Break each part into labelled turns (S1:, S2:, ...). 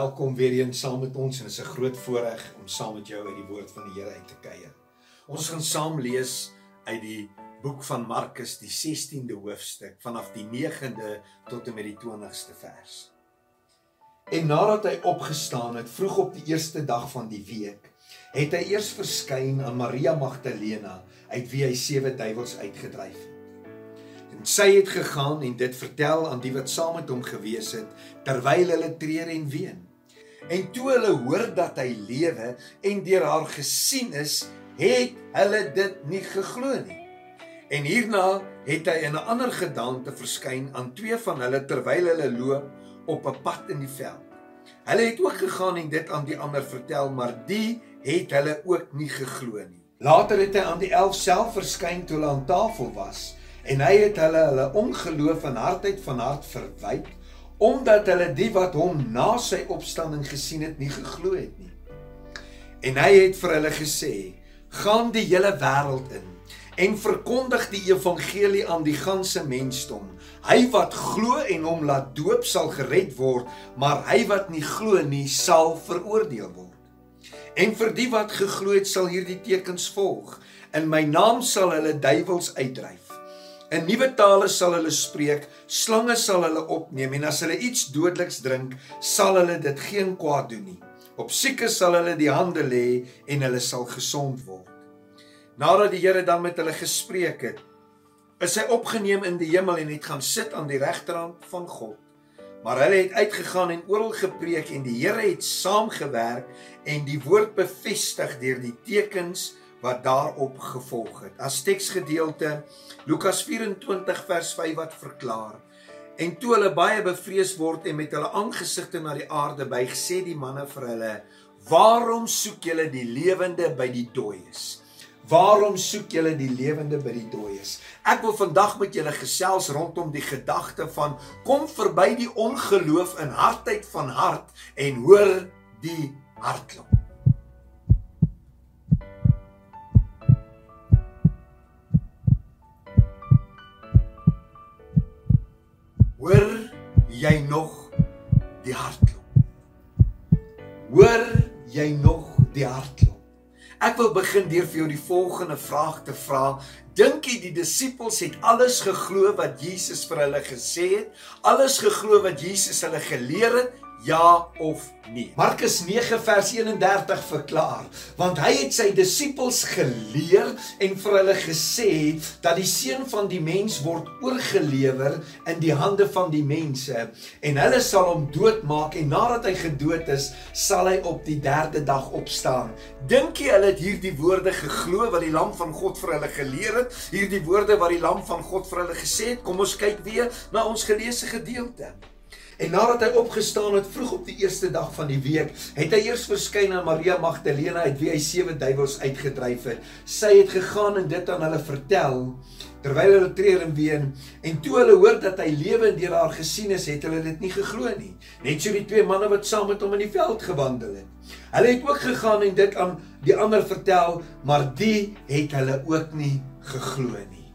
S1: Welkom weer eens saam met ons en dit is 'n groot voorreg om saam met jou uit die woord van die Here uit te kuier. Ons gaan saam lees uit die boek van Markus, die 16de hoofstuk vanaf die 9de tot en met die 20ste vers. En nadat hy opgestaan het vroeg op die eerste dag van die week, het hy eers verskyn aan Maria Magdalena, uit wie hy sewe duiwels uitgedryf het. En sy het gegaan en dit vertel aan die wat saam met hom gewees het terwyl hulle treur en ween. En toe hulle hoor dat hy lewe en deur haar gesien is, het hulle dit nie geglo nie. En hierna het hy in 'n ander gedaante verskyn aan twee van hulle terwyl hulle loop op 'n pad in die veld. Hulle het ook gegaan en dit aan die ander vertel, maar die het hulle ook nie geglo nie. Later het hy aan die 11 self verskyn toe hulle aan tafel was en hy het hulle hulle ongeloof en hardheid van hart verwyd omdat hulle die wat hom na sy opstanding gesien het nie geglo het nie. En hy het vir hulle gesê: "Gaan die hele wêreld in en verkondig die evangelie aan die ganse mensdom. Hy wat glo en hom laat doop sal gered word, maar hy wat nie glo nie sal veroordeel word. En vir die wat geglo het sal hierdie tekens volg. In my naam sal hulle duiwels uitdryf. In nuwe tale sal hulle spreek, slange sal hulle opneem en as hulle iets dodeliks drink, sal hulle dit geen kwaad doen nie. Op siekes sal hulle die hande lê en hulle sal gesond word. Nadat die Here dan met hulle gespreek het, is hy opgeneem in die hemel en het gaan sit aan die regterhand van God. Maar hulle het uitgegaan en oral gepreek en die Here het saamgewerk en die woord bevestig deur die tekens wat daarop gevolg het. As teksgedeelte Lukas 24 vers 5 wat verklaar En toe hulle baie bevrees word en met hulle aangesigte na die aarde buig, sê die manne vir hulle: "Waarom soek julle die lewende by die dooies? Waarom soek julle die lewende by die dooies?" Ek wil vandag met julle gesels rondom die gedagte van kom verby die ongeloof in hartheid van hart en hoor die hartklop. Hoor jy nog die hartklop? Hoor jy nog die hartklop? Ek wil begin deur vir jou die volgende vraag te vra. Dink jy die disippels het alles geglo wat Jesus vir hulle gesê het? Alles geglo wat Jesus hulle geleer het? Ja of nee. Markus 9 vers 31 verklaar, want hy het sy disippels geleer en vir hulle gesê dat die seun van die mens word oorgelewer in die hande van die mense en hulle sal hom doodmaak en nadat hy gedood is, sal hy op die 3de dag opstaan. Dink jy hulle het hierdie woorde geglo wat die lam van God vir hulle geleer het? Hierdie woorde wat die lam van God vir hulle gesê het? Kom ons kyk weer na ons geleesde gedeelte. En nadat hy opgestaan het vroeg op die eerste dag van die week, het hy eers verskyn aan Maria Magdalena uit wie hy sewe duiwels uitgedryf het. Sy het gegaan en dit aan hulle vertel terwyl hulle treur en ween en toe hulle hoor dat hy lewe en deur haar gesien is, het hulle dit nie geglo nie. Net so die twee manne wat saam met hom in die veld gewandel het. Hulle het ook gegaan en dit aan die ander vertel, maar die het hulle ook nie geglo nie.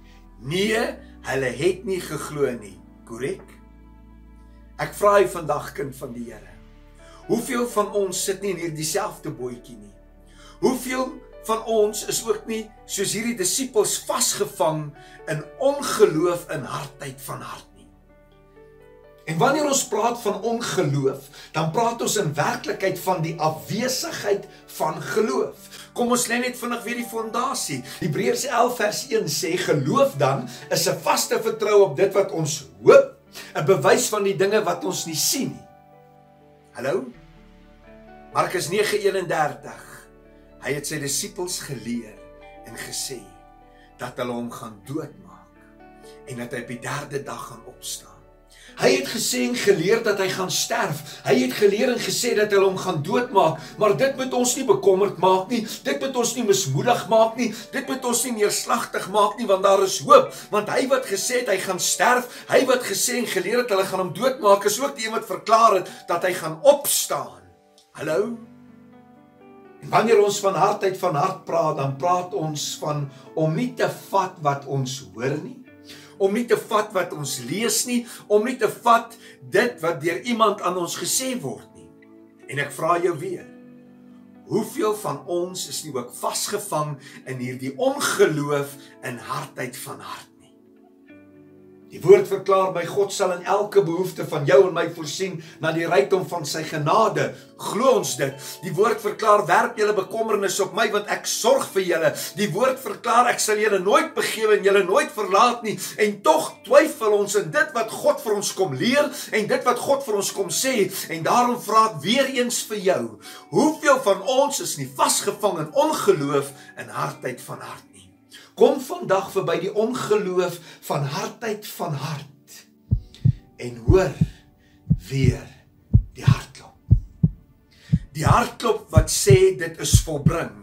S1: Nee, hulle het nie geglo nie. Korrek? Ek vra jy vandag kind van die Here. Hoeveel van ons sit nie in hierdie selfde bootjie nie? Hoeveel van ons is ook nie soos hierdie disippels vasgevang in ongeloof in hartheid van hart nie? En wanneer ons praat van ongeloof, dan praat ons in werklikheid van die afwesigheid van geloof. Kom ons lê net vinnig weer die fondasie. Hebreërs 11 vers 1 sê geloof dan is 'n vaste vertroue op dit wat ons hoop 'n bewys van die dinge wat ons nie sien nie. Hallo? Markus 9:31. Hy het sy disippels geleer en gesê dat hulle hom gaan doodmaak en dat hy op die 3de dag gaan opstaan. Hy het gesê en geleer dat hy gaan sterf. Hy het geleer en gesê dat hulle hom gaan doodmaak, maar dit moet ons nie bekommerd maak nie. Dit moet ons nie mismoedig maak nie. Dit moet ons nie neerslagtig maak nie want daar is hoop. Want hy wat gesê het hy gaan sterf, hy wat gesê en geleer het hulle gaan hom doodmaak, is ook die een wat verklaar het dat hy gaan opstaan. Hallo. En wanneer ons van hartheid van hart praat, dan praat ons van om nie te vat wat ons hoor nie om nie te vat wat ons lees nie, om nie te vat dit wat deur iemand aan ons gesê word nie. En ek vra jou weer. Hoeveel van ons is nie ook vasgevang in hierdie ongeloof en hardheid van hart? Die woord verklaar my God sal in elke behoefte van jou en my voorsien na die rykdom van sy genade. Glo ons dit. Die woord verklaar werp julle bekommernis op my want ek sorg vir julle. Die woord verklaar ek sal julle nooit begewe en julle nooit verlaat nie. En tog twyfel ons in dit wat God vir ons kom leer en dit wat God vir ons kom sê en daarom vra ek weer eens vir jou. Hoeveel van ons is nie vasgevang in ongeloof en hardheid van hart? Kom vandag verby die ongeloof van hartheid van hart en hoor weer die hartklop. Die hartklop wat sê dit is volbring.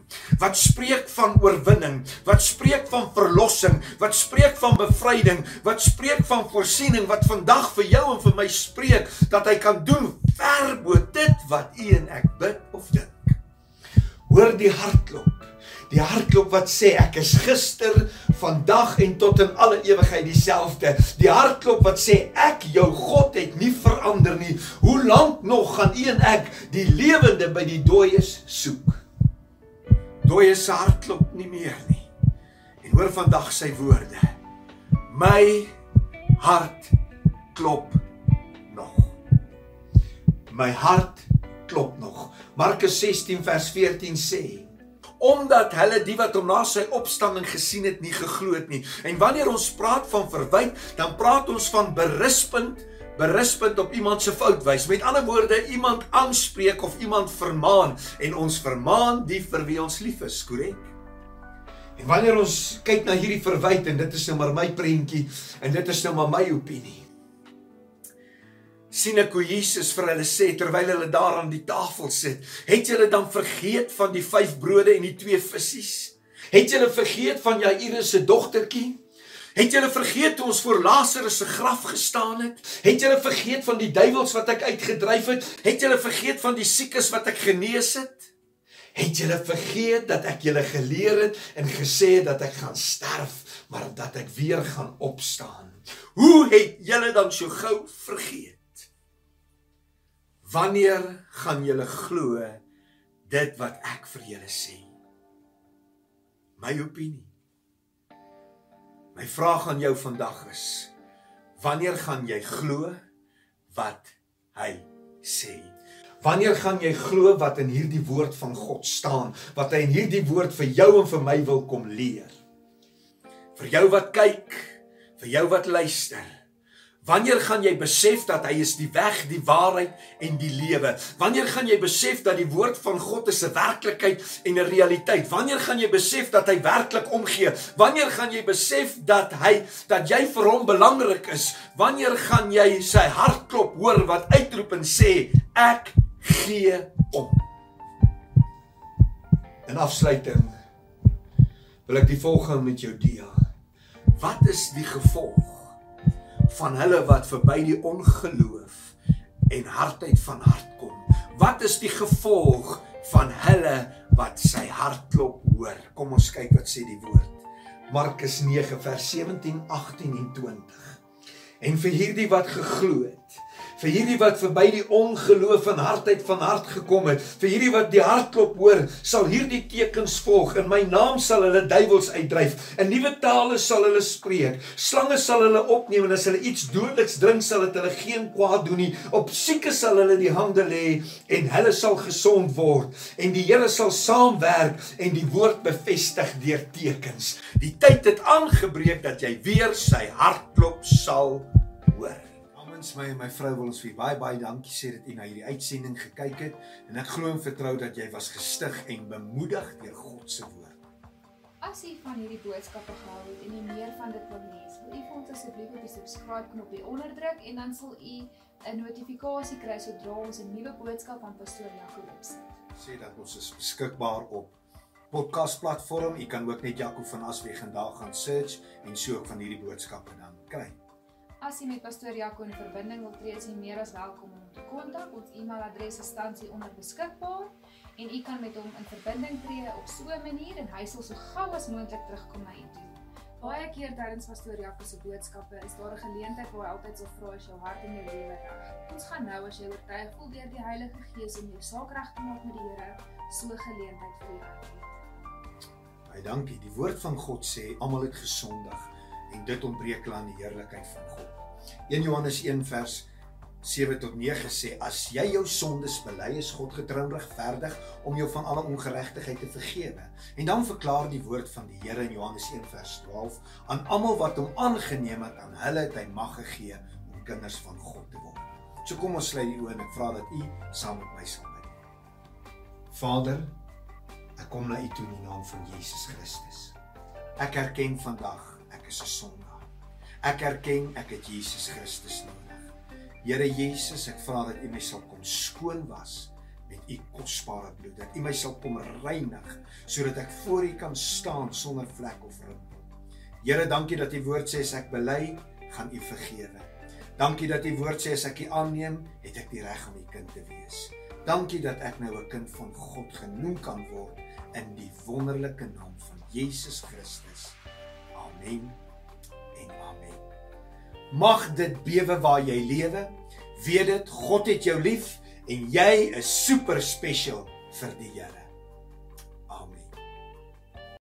S1: Wat spreek van oorwinning, wat spreek van verlossing, wat spreek van bevryding, wat spreek van voorsiening wat vandag vir jou en vir my spreek dat hy kan doen ver bo dit wat u en ek bid of dink. Hoor die hartklop Die hartklop wat sê ek is gister, vandag en tot in alle ewigheid dieselfde. Die hartklop wat sê ek jou God het nie verander nie. Hoe lank nog gaan u en ek die lewende by die dooies soek? Dooies se hartklop nie meer nie. En hoor vandag sy woorde. My hart klop nog. My hart klop nog. Markus 16 vers 14 sê omdat hulle die wat hom na sy opstanding gesien het nie geglo het nie. En wanneer ons praat van verwyd, dan praat ons van berispend, berispend op iemand se fout wys. Met ander woorde, iemand aanspreek of iemand vermaan en ons vermaan die vir wie ons lief is, korrek? En wanneer ons kyk na hierdie verwyd en dit is nou maar my prentjie en dit is nou maar my opinie sien ek hoe Jesus vir hulle sê terwyl hulle daar aan die tafel sit, het julle dan vergeet van die vyf brode en die twee visse? Het julle vergeet van Jairus se dogtertjie? Het julle vergeet toe ons voor Lazarus se graf gestaan het? Het julle vergeet van die duiwels wat ek uitgedryf het? Het julle vergeet van die siekes wat ek genees het? Het julle vergeet dat ek julle geleer het en gesê het dat ek gaan sterf, maar dat ek weer gaan opstaan? Hoe het julle dan so gou vergeet? Wanneer gaan julle glo dit wat ek vir julle sê? My opinie. My vraag aan jou vandag is: Wanneer gaan jy glo wat hy sê? Wanneer gaan jy glo wat in hierdie woord van God staan? Wat hy in hierdie woord vir jou en vir my wil kom leer? Vir jou wat kyk, vir jou wat luister. Wanneer gaan jy besef dat hy is die weg, die waarheid en die lewe? Wanneer gaan jy besef dat die woord van God is 'n werklikheid en 'n realiteit? Wanneer gaan jy besef dat hy werklik omgee? Wanneer gaan jy besef dat hy dat jy vir hom belangrik is? Wanneer gaan jy sy hartklop hoor wat uitroep en sê ek gee om? En afsluiting wil ek die volgende met jou deel. Wat is die gevolg van hulle wat verby die ongeloof en hardheid van hart kom. Wat is die gevolg van hulle wat sy hartklop hoor? Kom ons kyk wat sê die woord. Markus 9 vers 17, 18 en 20. En vir hierdie wat geglo het, vir hierdie wat verby die ongeloof en hardheid van hart gekom het, vir hierdie wat die hartklop hoor, sal hierdie tekens volg. In my naam sal hulle duiwels uitdryf, in nuwe tale sal hulle spreek, slange sal hulle opneem en as hulle iets dodeliks drink, sal dit hulle geen kwaad doen nie. Op siekes sal hulle die hande lê en hulle sal gesond word en die Here sal saamwerk en die woord bevestig deur tekens. Die tyd het aangebreek dat jy weer sy hartklop sal namens my en my vrou wil ons vir baie baie dankie sê dat u na hierdie uitsending gekyk het en ek glo en vertrou dat jy was gestig en bemoedig deur God se woord.
S2: As u van hierdie boodskappe gehou het en u meer van dit wil lees, wil u vir ons asseblief op die subscribe knop hier onder druk en dan sal u 'n notifikasie kry sodra ons 'n nuwe boodskap van pastoor Jaco opsit.
S1: Sê dat ons is beskikbaar op podcast platform. U kan ook net Jaco van Asweg en daar gaan search en so ook van hierdie boodskappe dan kry.
S2: As jy met pastoor Jaco in verbinding wil tree, is jy meer as welkom om te kontak. Ons e-mailadres is tans hier onder beskikbaar en u kan met hom in verbinding tree op so 'n manier en hy sal so gou as moontlik terugkom na u toe. Baie keer tydens pastoor Jacques se boodskappe is daar 'n geleentheid waar hy altyd sal vra as jou hart en jou lewe reg. Ons gaan nou as jy oortuig voel deur die Heilige Gees om jou saak reg te maak met die Here, so 'n geleentheid vir jou.
S1: Baie dankie. Die woord van God sê almal het gesondig en dit ontbreek hulle aan die heerlikheid van God. 1 Johannes 1 vers 7 tot 9 sê as jy jou sondes bely is God getrou en regverdig om jou van alle ongeregtigheid te vergewe. En dan verklaar die woord van die Here in Johannes 1 vers 12 aan almal wat hom aangeneem het aan hulle het hy mag gegee om kinders van God te word. So kom ons sluit die oë en ek vra dat u saam met my sal bid. Vader, ek kom na u toe in die naam van Jesus Christus. Ek erken vandag is 'n sondaar. Ek erken ek het Jesus Christus nodig. Here Jesus, ek vra dat U my sal kom skoon was met U kosbare bloed. Dat U my sal kom reinig sodat ek voor U kan staan sonder vlek of rimpel. Here, dankie dat U woord sê as ek bely, gaan U vergewe. Dankie dat U woord sê as ek U aanneem, het ek die reg om U kind te wees. Dankie dat ek nou 'n kind van God genoem kan word in die wonderlike naam van Jesus Christus. Amen. Mag dit bewe waar jy lewe. Weet dit, God het jou lief en jy is super special vir die Here.